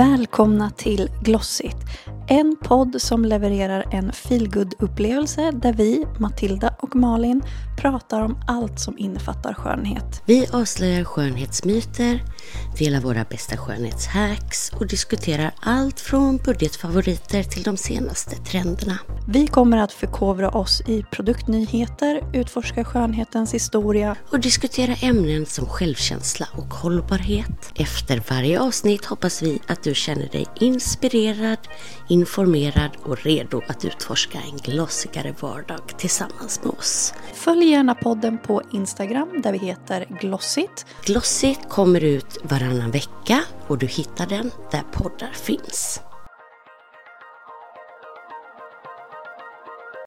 Välkomna till Glossigt. En podd som levererar en feelgood upplevelse där vi, Matilda och Malin, pratar om allt som innefattar skönhet. Vi avslöjar skönhetsmyter, delar våra bästa skönhetshacks och diskuterar allt från budgetfavoriter till de senaste trenderna. Vi kommer att förkovra oss i produktnyheter, utforska skönhetens historia och diskutera ämnen som självkänsla och hållbarhet. Efter varje avsnitt hoppas vi att du känner dig inspirerad, informerad och redo att utforska en glossigare vardag tillsammans med oss. Följ gärna podden på Instagram där vi heter Glossigt. Glossigt kommer ut varannan vecka och du hittar den där poddar finns.